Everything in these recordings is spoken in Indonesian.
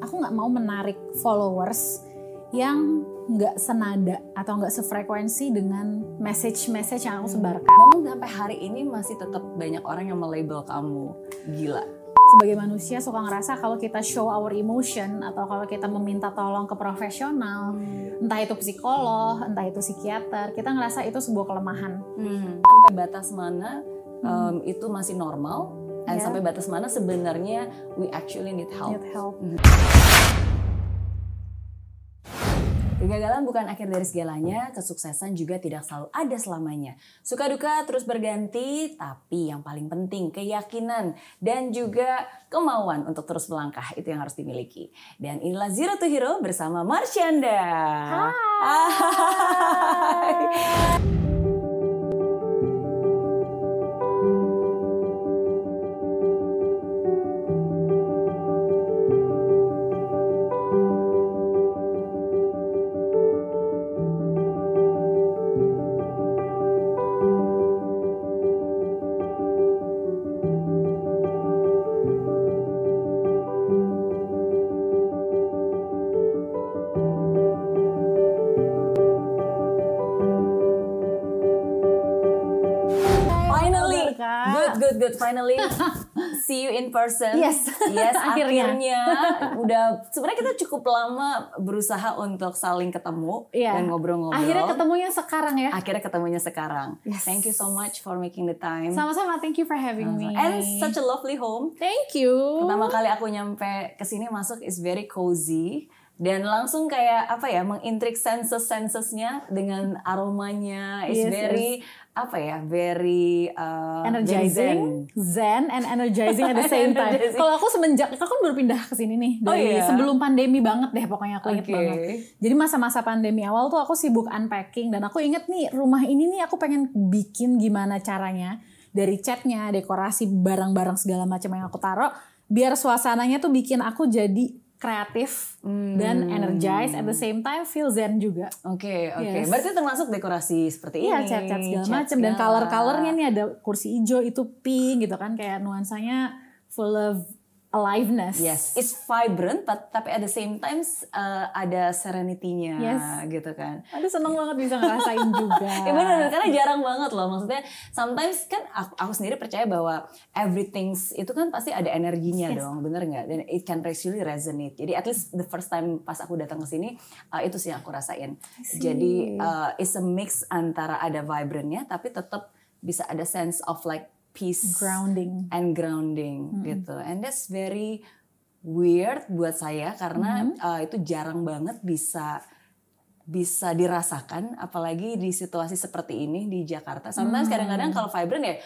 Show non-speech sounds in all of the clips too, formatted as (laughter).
Aku nggak mau menarik followers yang nggak senada atau nggak sefrekuensi dengan message-message yang aku sebarkan. Namun sampai hari ini masih tetap banyak orang yang melabel kamu gila. Sebagai manusia suka ngerasa kalau kita show our emotion atau kalau kita meminta tolong ke profesional, entah itu psikolog, entah itu psikiater, kita ngerasa itu sebuah kelemahan. Hmm. Sampai batas mana um, itu masih normal, dan Yeah. sampai batas mana sebenarnya we actually need help. Need help. Kegagalan bukan akhir dari segalanya, kesuksesan juga tidak selalu ada selamanya. Suka duka terus berganti, tapi yang paling penting keyakinan dan juga kemauan untuk terus melangkah itu yang harus dimiliki. Dan inilah Zero to Hero bersama Marsyanda. Hai. Finally, good, good. Finally, (laughs) see you in person. Yes. yes. (laughs) Akhirnya. akhirnya. udah. Sebenarnya kita cukup lama berusaha untuk saling ketemu Iya. dan ngobrol-ngobrol. Akhirnya ketemunya sekarang ya. Akhirnya ketemunya sekarang. Yes. Thank you so much for making the time. Sama-sama, thank you for having me. And such a lovely home. Thank you. Pertama kali aku nyampe ke sini masuk is very cozy dan langsung kayak apa ya mengintrik senses sensesnya dengan aromanya is Yes, very apa ya very uh, very energizing, zen. and energizing at the same (laughs) time. Kalau aku semenjak, aku kan baru pindah ke sini nih Oh, dari iya? sebelum pandemi banget deh pokoknya aku inget banget. Jadi masa-masa pandemi awal tuh aku sibuk unpacking dan aku inget nih rumah ini nih aku pengen bikin gimana caranya dari catnya, dekorasi barang-barang segala macam yang aku taruh biar suasananya tuh bikin aku jadi kreatif dan Hmm. energized at the same time feel zen juga. Oke oke Yes. berarti termasuk dekorasi seperti Iya ini cat-cat segala cat macam dan color-colornya nih ada kursi hijau itu pink gitu kan kayak nuansanya full of aliveness. Yes, it's vibrant, but tapi at the same time uh, ada serenity-nya Yes. gitu kan. Aduh seneng banget bisa ngerasain juga. (laughs) Ya bener, karena jarang banget loh. Maksudnya sometimes kan aku, aku sendiri percaya bahwa everything itu kan pasti ada energinya Yes. dong, bener nggak? Dan it can actually resonate. Jadi at least the first time pas aku datang ke sini uh, itu sih yang aku rasain. Jadi uh, it's a mix antara ada vibrantnya tapi tetap bisa ada sense of like peace Grounding. and grounding gitu. And that's very weird buat saya karena uh, itu jarang banget bisa bisa dirasakan apalagi di situasi seperti ini di Jakarta. Sometimes kadang-kadang kalau vibrant ya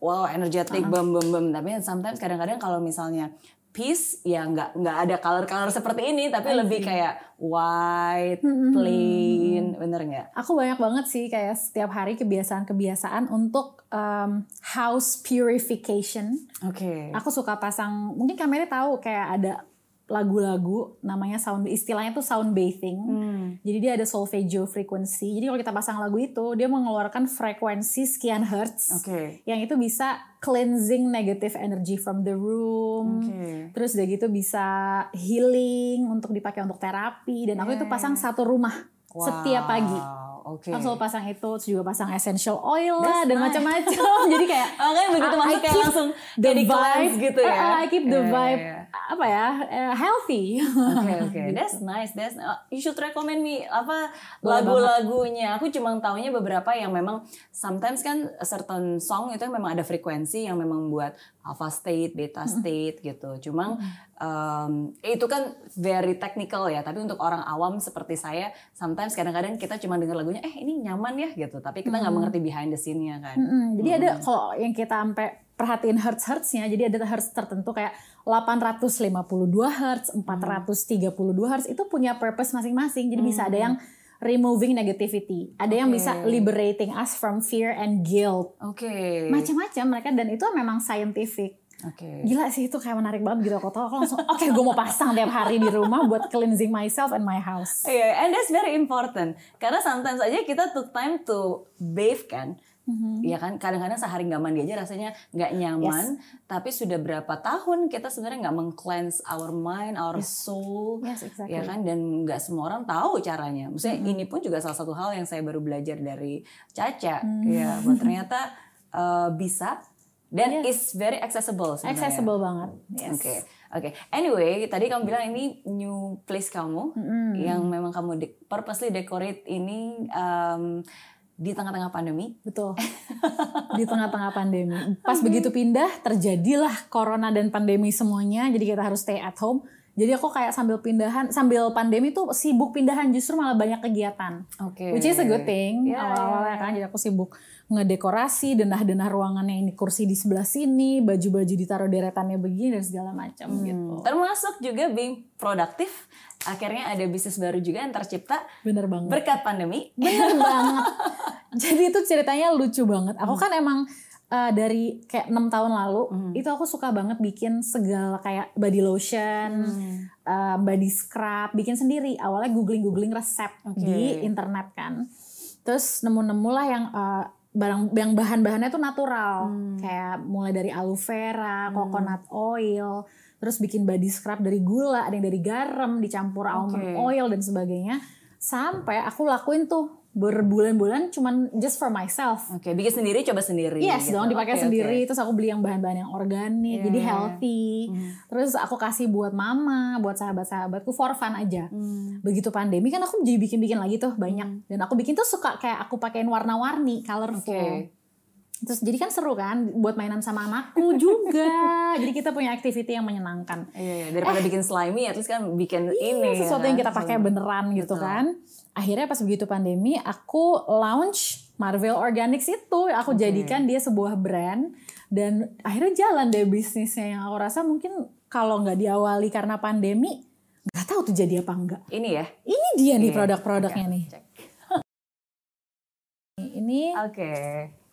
wow energetic bam bam bam tapi sometimes kadang-kadang kalau misalnya peace ya nggak nggak ada color-color seperti ini tapi lebih kayak white, plain, bener nggak? Aku banyak banget sih kayak setiap hari kebiasaan-kebiasaan untuk um, house purification. Oke. Aku suka pasang, mungkin kameranya tahu kayak ada lagu-lagu namanya sound istilahnya tuh sound bathing. Hmm. Jadi dia ada solfeggio frequency. Jadi kalau kita pasang lagu itu, dia mengeluarkan frekuensi sekian hertz. Oke. Yang itu bisa cleansing negative energy from the room. Oke. Terus udah gitu bisa healing untuk dipakai untuk terapi. Dan aku itu pasang satu rumah setiap pagi. Oke. Aku selalu pasang itu, terus juga pasang essential oil lah That's dan nice. macam-macam. (laughs) Jadi kayak (laughs) Makanya begitu masuk kayak langsung the vibe gitu ya. Uh, I keep the Iya, iya, vibe iya. apa ya uh, healthy. Oke (laughs) oke, that's nice, that's uh, you should recommend me apa lagu-lagunya. Aku cuma taunya beberapa yang memang sometimes kan certain song itu memang ada frekuensi yang memang buat alpha state, beta state gitu. Cuma um, itu kan very technical ya. Tapi untuk orang awam seperti saya, sometimes kadang-kadang kita cuma dengar lagunya, eh ini nyaman ya gitu. Tapi kita nggak mengerti behind the scene-nya kan. Mm-mm. Jadi ada kalau yang kita sampai perhatiin hertz-hertznya, jadi ada hertz tertentu kayak 852 hertz, 432 hertz itu punya purpose masing-masing. Jadi bisa ada yang removing negativity, ada yang Oke. bisa liberating us from fear and guilt. Oke. Macam-macam mereka dan itu memang scientific. Oke. Gila sih itu kayak menarik banget gitu. Aku tahu aku langsung oke gue mau pasang tiap hari di rumah buat cleansing myself and my house. Iya, and that's very important. Karena sometimes aja kita took time to bathe kan. ya kan? Kadang-kadang sehari nggak mandi aja rasanya nggak nyaman. Tapi sudah berapa tahun kita sebenarnya nggak meng-cleanse our mind our soul. Yes, exactly. ya kan? Dan nggak semua orang tahu caranya. Maksudnya ini pun juga salah satu hal yang saya baru belajar dari Caca. Ya bahwa ternyata uh, bisa dan is very accessible sebenarnya Accessible banget. Yes. Oke, oke. Anyway, tadi kamu bilang ini new place kamu yang memang kamu de- purposely decorate ini um, di tengah-tengah pandemi. Betul. (laughs) Di tengah-tengah pandemi. Pas begitu pindah, terjadilah corona dan pandemi semuanya. Jadi kita harus stay at home. Jadi aku kayak sambil pindahan, sambil pandemi tuh sibuk pindahan justru malah banyak kegiatan. Oke. Which is a good thing. Yeah, Awal-awalnya kan jadi aku sibuk ngedekorasi, denah-denah ruangannya ini kursi di sebelah sini, baju-baju ditaruh deretannya begini dan segala macam gitu. Termasuk juga being produktif. Akhirnya ada bisnis baru juga yang tercipta Bener banget. berkat pandemi. Bener (laughs) banget. Jadi itu ceritanya lucu banget. Aku kan emang uh, dari kayak enam tahun lalu itu aku suka banget bikin segala kayak body lotion, uh, body scrub, bikin sendiri. Awalnya googling googling resep di internet kan. Terus nemu-nemu lah yang uh, barang yang bahan-bahannya tuh natural, kayak mulai dari aloe vera, coconut oil, terus bikin body scrub dari gula, ada yang dari garam dicampur almond oil dan sebagainya. Sampai aku lakuin tuh berbulan-bulan cuman just for myself. Oke, bikin sendiri, coba sendiri. Yes gitu. dong dipakai Oke, sendiri oke. terus aku beli yang bahan-bahan yang organik jadi healthy terus aku kasih buat mama buat sahabat-sahabatku for fun aja begitu pandemi kan aku jadi bikin-bikin lagi tuh banyak dan aku bikin tuh suka kayak aku pakein warna-warni colorful Oke. Terus jadi kan seru kan buat mainan sama anakku juga (laughs) jadi kita punya activity yang menyenangkan Iya, iya. daripada bikin slimy, at least kan bikin ini. Iya, sesuatu ya yang kan? kita pakai beneran gitu kan. Akhirnya pas begitu pandemi, aku launch Marvel Organics itu, aku jadikan dia sebuah brand dan akhirnya jalan deh bisnisnya yang aku rasa mungkin kalau nggak diawali karena pandemi, nggak tahu tuh jadi apa enggak. Ini ya. Ini dia nih Oke, produk-produknya nih. Cek. Ini Oke.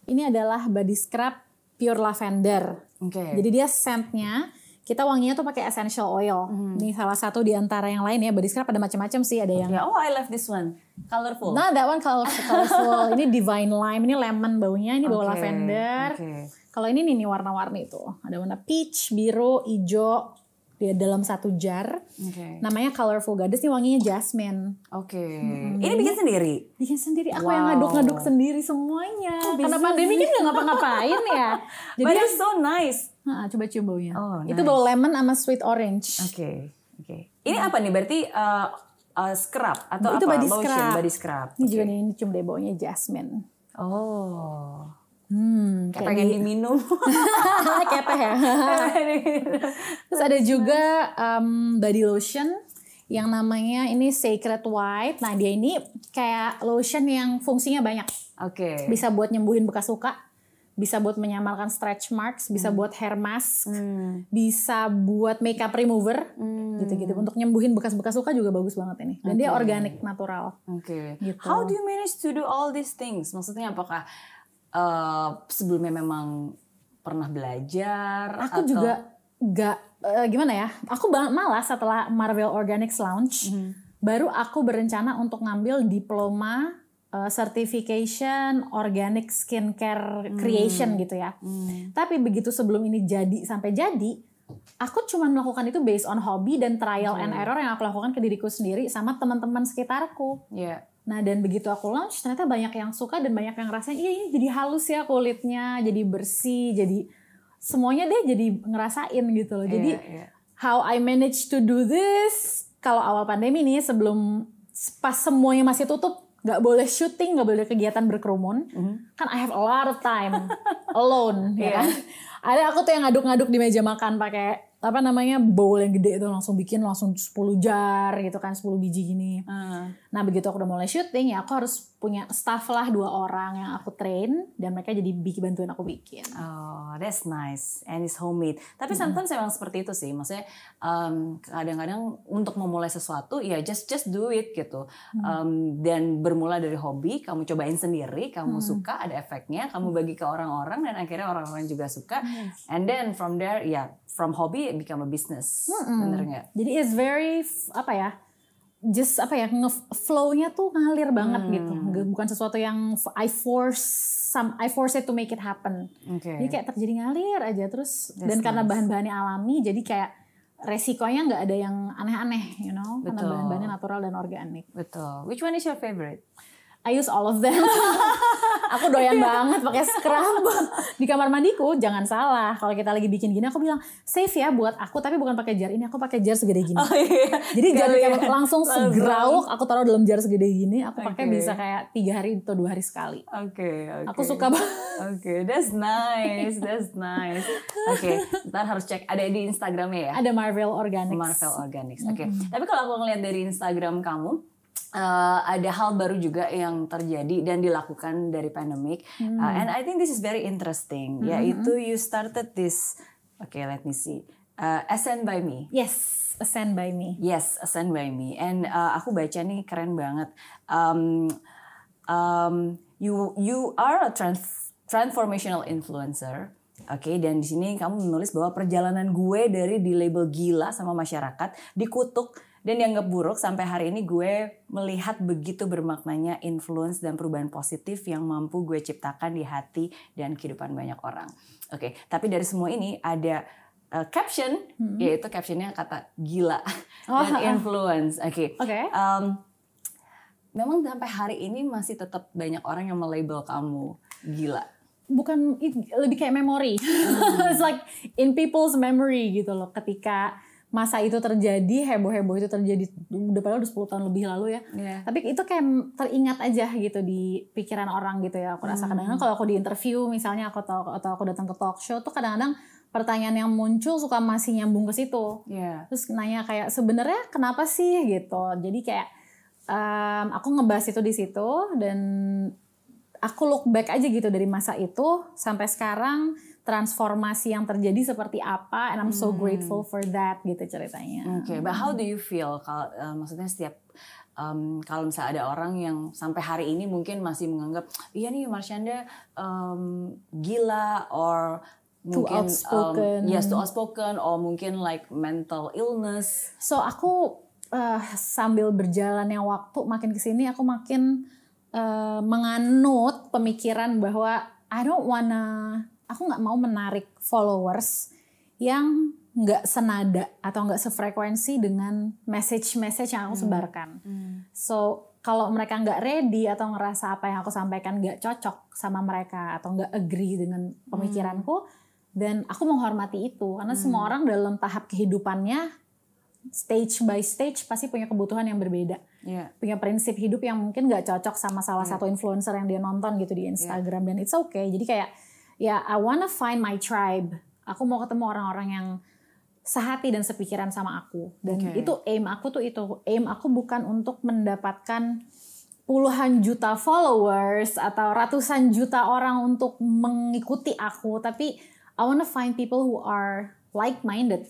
Ini adalah body scrub pure lavender. Oke. Jadi dia scentnya kita wanginya tuh pakai essential oil. Ini salah satu di antara yang lain ya. Body scrub ada macam-macam sih. Ada yang Ya, oh I love this one. Colorful. Nah, that one colorful. colorful. ini divine lime, ini lemon baunya, ini bau Oke, lavender. oke. Kalau ini nih, nih warna-warni tuh. Ada warna peach, biru, hijau di dalam satu jar. Oke. Namanya Colorful Goddess, ini wanginya jasmine. Oke. Ini bikin sendiri. Bikin sendiri, aku Wow. yang ngaduk-ngaduk sendiri semuanya. Karena pandemi kan nggak ngapa-ngapain ya. (laughs) Jadi But it's so nice. Nah, coba cium baunya. Oh, Itu nice. bau lemon sama sweet orange. Oke. Oke. Ini apa nih? Berarti uh, uh, scrub atau Itu apa? body Lotion, scrub. body scrub. Ini juga nih, ini cium deh baunya jasmine. Oh. Hmm, Kayak pengen diminum. (laughs) kayak teh ya. (laughs) Terus ada juga um, body lotion yang namanya ini Sacred White. Nah dia ini kayak lotion yang fungsinya banyak. Oke. Bisa buat nyembuhin bekas luka, bisa buat menyamarkan stretch marks, bisa buat hair mask, bisa buat makeup remover, gitu-gitu. Untuk nyembuhin bekas-bekas luka juga bagus banget ini. Dan dia organik, natural. Oke. Gitu. How do you manage to do all these things? Maksudnya apakah uh, sebelumnya memang pernah belajar? Aku atau- juga gak eh, gimana ya? Aku banget malas setelah Marvel Organics launch, baru aku berencana untuk ngambil diploma eh, certification organic skincare creation gitu ya. Tapi begitu sebelum ini jadi sampai jadi, aku cuma melakukan itu based on hobby dan trial and error yang aku lakukan ke diriku sendiri sama teman-teman sekitarku. Iya. Nah dan begitu aku launch ternyata banyak yang suka dan banyak yang ngerasain iya ini jadi halus ya kulitnya, jadi bersih, jadi semuanya deh jadi ngerasain gitu loh. Jadi Iya, iya. how I manage to do this kalau awal pandemi nih sebelum pas semuanya masih tutup nggak boleh syuting, nggak boleh kegiatan berkerumun, kan I have a lot of time (laughs) alone, ya Iya. kan? Ada aku tuh yang ngaduk-ngaduk di meja makan pakai apa namanya bowl yang gede itu langsung bikin langsung 10 jar gitu kan 10 biji gini. Ah. Nah begitu aku udah mulai syuting ya aku harus punya staff lah dua orang yang aku train dan mereka jadi bikin bantuin aku bikin. Oh, that's nice. And it's homemade. Tapi sometimes emang seperti itu sih. Maksudnya um, kadang-kadang untuk memulai sesuatu ya just just do it gitu. Um, dan bermula dari hobi, kamu cobain sendiri, kamu suka, ada efeknya, kamu bagi ke orang-orang dan akhirnya orang-orang juga suka. And then from there ya from hobby it become a business. Bener nggak? Jadi it's very apa ya? Just apa ya flow-nya tuh ngalir banget gitu. Nggak- Bukan sesuatu yang I force some I force it to make it happen. Oke. Jadi kayak terjadi ngalir aja terus That's dan karena nice. bahan-bahannya alami jadi kayak resikonya nggak ada yang aneh-aneh, you know, karena Betul. bahan-bahannya natural dan organik. Betul. Which one is your favorite? I use all of them. (laughs) aku doyan banget pakai scrub di kamar mandiku. Jangan salah, kalau kita lagi bikin gini aku bilang safe ya buat aku, tapi bukan pakai jar ini. Aku pakai jar segede gini. iya. Jadi jar kayak langsung segrauk aku taruh dalam jar segede gini. Aku pakai Oke. bisa kayak tiga hari atau dua hari sekali. Oke, oke. Aku suka banget. Oke, that's nice, that's nice. Oke, ntar harus cek ada di Instagramnya ya. Ada Marvel Organics. Marvel Organics. Oke. Tapi kalau aku ngeliat dari Instagram kamu, eh, ada hal baru juga yang terjadi dan dilakukan dari pandemic. Uh, and I think this is very interesting. Yaitu you started this. Oke, let me see. Uh, Ascend by Me. Yes, Ascend by Me. Yes, Ascend by Me. And uh, aku baca nih keren banget. Um, um, you you are a trans- transformational influencer. Oke, dan di sini kamu menulis bahwa perjalanan gue dari di label gila sama masyarakat, dikutuk dan dianggap buruk sampai hari ini gue melihat begitu bermaknanya influence dan perubahan positif yang mampu gue ciptakan di hati dan kehidupan banyak orang. Oke, tapi dari semua ini ada uh, caption, yaitu captionnya kata gila Oh, dan influence. Oke. Oke. Um, memang sampai hari ini masih tetap banyak orang yang melabel kamu gila. bukan it- lebih kayak memori. (laughs) It's like in people's memory gitu loh. Ketika masa itu terjadi, heboh-heboh itu terjadi udah padahal udah 10 tahun lebih lalu ya. Iya. Tapi itu kayak teringat aja gitu di pikiran orang gitu ya. Aku rasa kadang-kadang kalau aku di interview misalnya aku atau atau aku datang ke talk show tuh kadang-kadang pertanyaan yang muncul suka masih nyambung ke situ. Iya. Terus nanya kayak sebenarnya kenapa sih gitu. Jadi kayak em, aku ngebahas itu di situ dan aku look back aja gitu dari masa itu sampai sekarang transformasi yang terjadi seperti apa and I'm so grateful for that gitu ceritanya. Oke, but how do you feel kalau eh, maksudnya setiap em, kalau misalnya ada orang yang sampai hari ini mungkin masih menganggap iya nih Marshanda em, gila or Too mungkin em, outspoken. yes too outspoken or mungkin like mental illness. So aku eh, sambil berjalannya waktu makin ke sini aku makin eh, menganut pemikiran bahwa I don't wanna, aku nggak mau menarik followers yang nggak senada atau nggak sefrekuensi dengan message-message yang aku sebarkan. So kalau mereka nggak ready atau ngerasa apa yang aku sampaikan nggak cocok sama mereka atau nggak agree dengan pemikiranku, dan aku menghormati itu. Karena semua orang dalam tahap kehidupannya stage by stage pasti punya kebutuhan yang berbeda, Iya. punya prinsip hidup yang mungkin nggak cocok sama salah satu influencer yang dia nonton gitu di Instagram dan it's okay. Jadi kayak ya I wanna find my tribe. Aku mau ketemu orang-orang yang sehati dan sepikiran sama aku. Dan Oke. itu aim aku tuh itu. Aim aku bukan untuk mendapatkan puluhan juta followers atau ratusan juta orang untuk mengikuti aku. Tapi I wanna find people who are like minded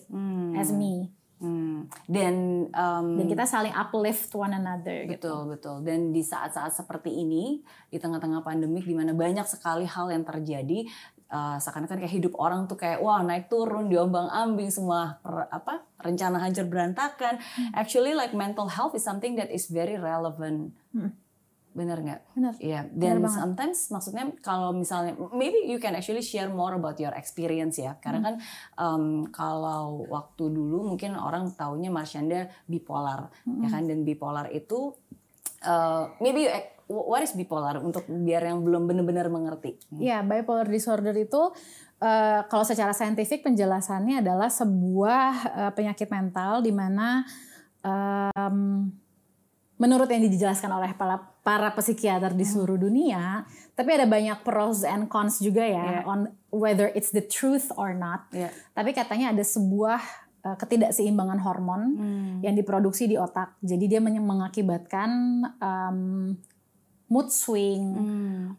as me Hmm. Dan em, dan kita saling uplift one another gitu. Betul, betul. Dan di saat-saat seperti ini, di tengah-tengah pandemik di mana banyak sekali hal yang terjadi, eh, seakan-akan kayak hidup orang tuh kayak wah naik turun, diombang-ambing semua per- apa rencana hancur berantakan. Actually like mental health is something that is very relevant. Bener nggak? Bener. Iya, dan banget. sometimes maksudnya kalau misalnya maybe you can actually share more about your experience ya. Karena kan um, kalau waktu dulu mungkin orang taunya Marshanda bipolar ya kan dan bipolar itu uh, maybe you, what is bipolar untuk biar yang belum benar-benar mengerti. Ya, bipolar disorder itu eh, kalau secara saintifik penjelasannya adalah sebuah eh, penyakit mental di mana em, menurut yang dijelaskan oleh para, para psikiater di seluruh dunia, tapi ada banyak pros and cons juga ya Yeah. on whether it's the truth or not. Yeah. Tapi katanya ada sebuah eh, ketidakseimbangan hormon yang diproduksi di otak. Jadi dia men- mengakibatkan em, mood swing,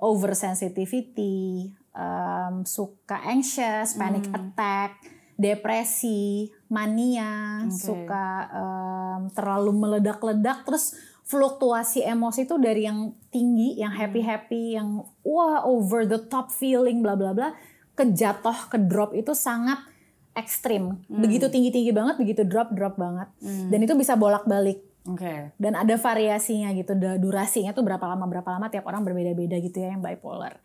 oversensitivity, um, suka anxious, panic attack, depresi, mania, suka um, terlalu meledak-ledak, terus fluktuasi emosi itu dari yang tinggi, yang happy-happy, yang wah over the top feeling, bla bla bla, ke jatuh, ke drop itu sangat ekstrim. Begitu tinggi-tinggi banget, begitu drop-drop banget. Dan itu bisa bolak-balik. Oke. Dan ada variasinya gitu, durasinya tuh berapa lama berapa lama tiap orang berbeda-beda gitu ya yang bipolar.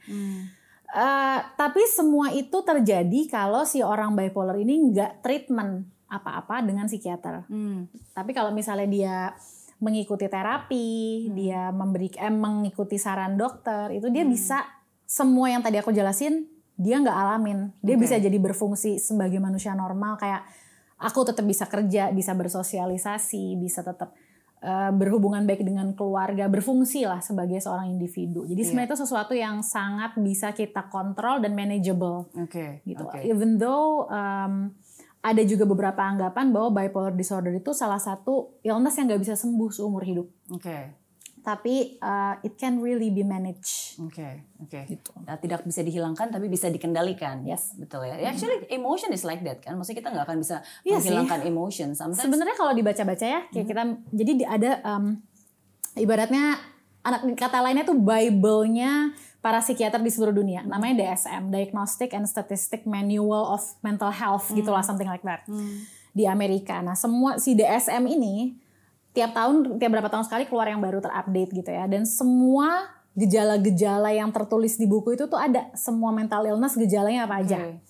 Eh, tapi semua itu terjadi kalau si orang bipolar ini nggak treatment apa-apa dengan psikiater. Hmm. Tapi kalau misalnya dia mengikuti terapi, dia memberi eh, mengikuti saran dokter, itu dia bisa semua yang tadi aku jelasin dia nggak alamin. Dia Oke. bisa jadi berfungsi sebagai manusia normal kayak aku tetap bisa kerja, bisa bersosialisasi, bisa tetap eh, berhubungan baik dengan keluarga, berfungsi lah sebagai seorang individu. Jadi Iya. sebenarnya itu sesuatu yang sangat bisa kita kontrol dan manageable Oke. gitu. Oke. Even though um, ada juga beberapa anggapan bahwa bipolar disorder itu salah satu illness yang nggak bisa sembuh seumur hidup. Oke. Tapi uh, it can really be managed. Oke. Oke. Gitu. Nah, tidak bisa dihilangkan tapi bisa dikendalikan. Yes. Betul ya. Actually emotion is like that kan. Maksudnya kita nggak akan bisa Iya sih. menghilangkan emotion. Sometimes Sebenarnya kalau dibaca-baca ya, kayak kita jadi di- ada um, ibaratnya anak kata lainnya tuh Bible-nya para psikiater di seluruh dunia. Namanya DSM, Diagnostic and Statistic Manual of Mental Health gitulah something like that. Di Amerika. Nah, semua si DSM ini tiap tahun tiap berapa tahun sekali keluar yang baru terupdate gitu ya. Dan semua gejala-gejala yang tertulis di buku itu tuh ada semua mental illness gejalanya apa aja. Oke.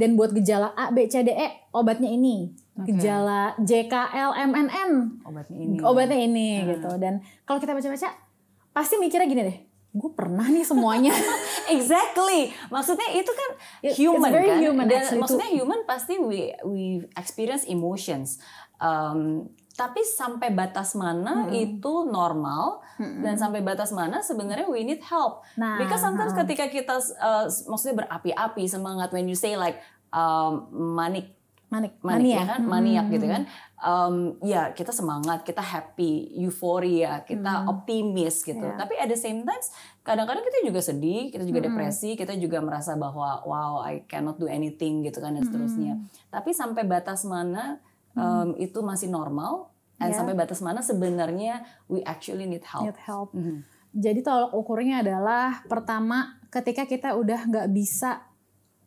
Dan buat gejala A, B, C, D, E obatnya ini. Oke. Gejala J, K, L, M, N, N obatnya ini. obatnya ini gitu. Dan kalau kita baca-baca pasti mikirnya gini deh, gue pernah nih semuanya. (laughs) Exactly. Maksudnya itu kan human it's very kan. human Dan actually maksudnya human pasti we we experience emotions. Um, tapi sampai batas mana itu normal dan sampai batas mana sebenarnya we need help. Nah, Because sometimes ha-ha. ketika kita uh, maksudnya berapi-api semangat when you say like um, manic Manik, manik mania. ya kan maniak gitu kan um, ya kita semangat kita happy euforia kita optimis gitu Iya. tapi at the same time kadang-kadang kita juga sedih kita juga depresi kita juga merasa bahwa wow I cannot do anything gitu kan dan seterusnya tapi sampai batas mana um, itu masih normal dan Ya. sampai batas mana sebenarnya we actually need help Need help. Mhm. Jadi tolak ukurnya adalah pertama ketika kita udah nggak bisa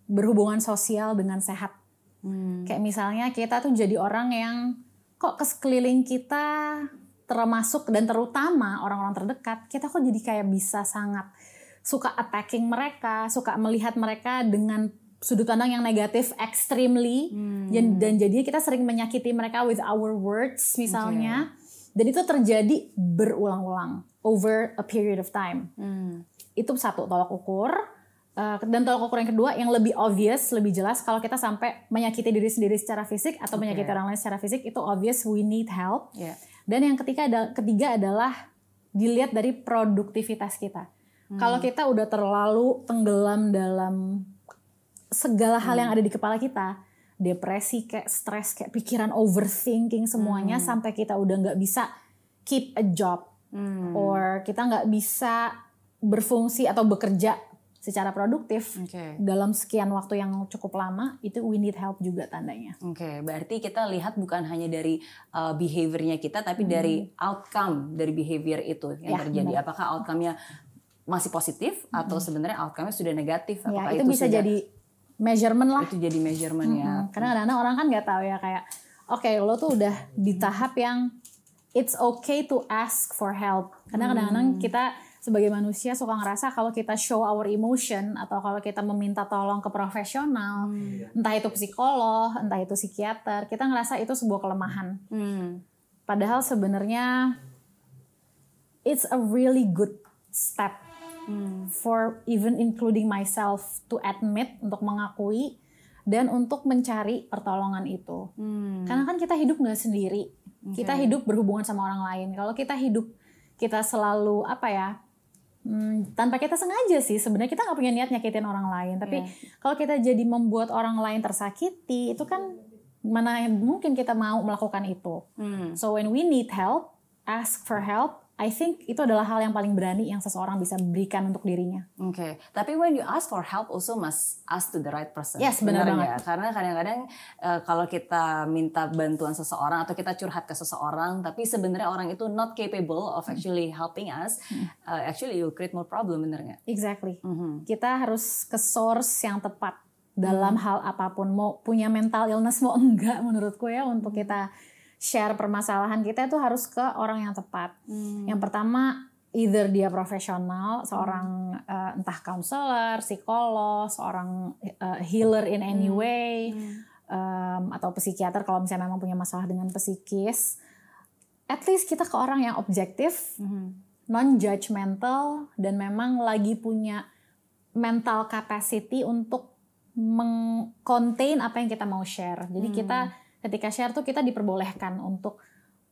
berhubungan sosial dengan sehat. Hmm. Kayak misalnya kita tuh jadi orang yang kok ke sekeliling kita termasuk dan terutama orang-orang terdekat, kita kok jadi kayak bisa sangat suka attacking mereka, suka melihat mereka dengan sudut pandang yang negatif extremely dan, dan jadinya kita sering menyakiti mereka with our words misalnya. Dan itu terjadi berulang-ulang over a period of time Hmm. itu satu tolak ukur Uh, dan tolak ukur yang kedua yang lebih obvious lebih jelas kalau kita sampai menyakiti diri sendiri secara fisik atau Oke. menyakiti orang lain secara fisik itu obvious we need help Ya. dan yang ketiga ada ketiga adalah dilihat dari produktivitas kita kalau kita udah terlalu tenggelam dalam segala hal yang ada di kepala kita depresi kayak stres kayak pikiran overthinking semuanya sampai kita udah nggak bisa keep a job Hmm. or kita nggak bisa berfungsi atau bekerja secara produktif Oke. dalam sekian waktu yang cukup lama itu we need help juga tandanya. Oke, berarti kita lihat bukan hanya dari uh, behaviornya kita, tapi dari outcome dari behavior itu yang Hmm. Ya, terjadi. benar. Apakah outcome-nya masih positif atau sebenarnya outcome-nya sudah negatif? Ya Apakah itu, bisa sudah- jadi measurement lah. itu jadi measurement ya? Hmm, Karena kadang-kadang orang kan nggak tahu ya kayak oke lo tuh udah di tahap yang it's okay to ask for help. Karena kadang-kadang kita sebagai manusia suka ngerasa kalau kita show our emotion atau kalau kita meminta tolong ke profesional, entah itu psikolog, entah itu psikiater, kita ngerasa itu sebuah kelemahan. Hmm. Padahal sebenarnya it's a really good step for even including myself to admit untuk mengakui dan untuk mencari pertolongan itu. Hmm. Karena kan kita hidup nggak sendiri, kita hidup berhubungan sama orang lain. Kalau kita hidup kita selalu apa ya? Hmm, tanpa kita sengaja sih sebenarnya kita nggak punya niat nyakitin orang lain tapi kalau kita jadi membuat orang lain tersakiti itu kan mana mungkin kita mau melakukan itu Hmm. So when we need help, ask for help. I think itu adalah hal yang paling berani yang seseorang bisa berikan untuk dirinya. Oke, tapi when you ask for help also must ask to the right person. Yes, benar ya? Karena kadang-kadang eh, kalau kita minta bantuan seseorang atau kita curhat ke seseorang, tapi sebenarnya orang itu not capable of actually helping us, eh, actually you create more problem, bener nggak? Exactly. Mhm. Kita harus ke source yang tepat dalam hal apa pun. Mau punya mental illness mau (laughs) enggak menurutku ya untuk kita share permasalahan kita itu harus ke orang yang tepat. Hmm. Yang pertama either dia profesional, seorang uh, entah counselor, psikolog, seorang uh, healer in any Hmm. way, Hmm. um, atau psikiater kalau misalnya memang punya masalah dengan psikis. At least kita ke orang yang objektif, Hmm. non judgmental dan memang lagi punya mental capacity untuk mengcontain apa yang kita mau share. Jadi Hmm. kita ketika share tuh kita diperbolehkan untuk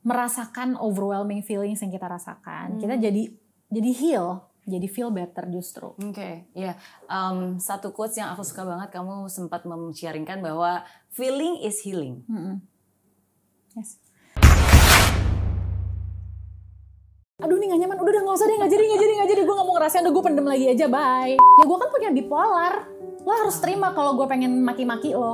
merasakan overwhelming feelings yang kita rasakan. Kita Hmm. jadi jadi heal, jadi feel better justru. Oke, ya. Em, satu quotes yang aku suka banget kamu sempat mem-sharingkan bahwa feeling is healing. Mm-mm. Yes. Aduh nih gak nyaman, udah udah gak usah deh, gak jadi, gak jadi, gak jadi Gue gak mau ngerasain, udah gue pendem lagi aja, bye Ya gue kan punya bipolar Lo harus terima kalau gue pengen maki-maki lo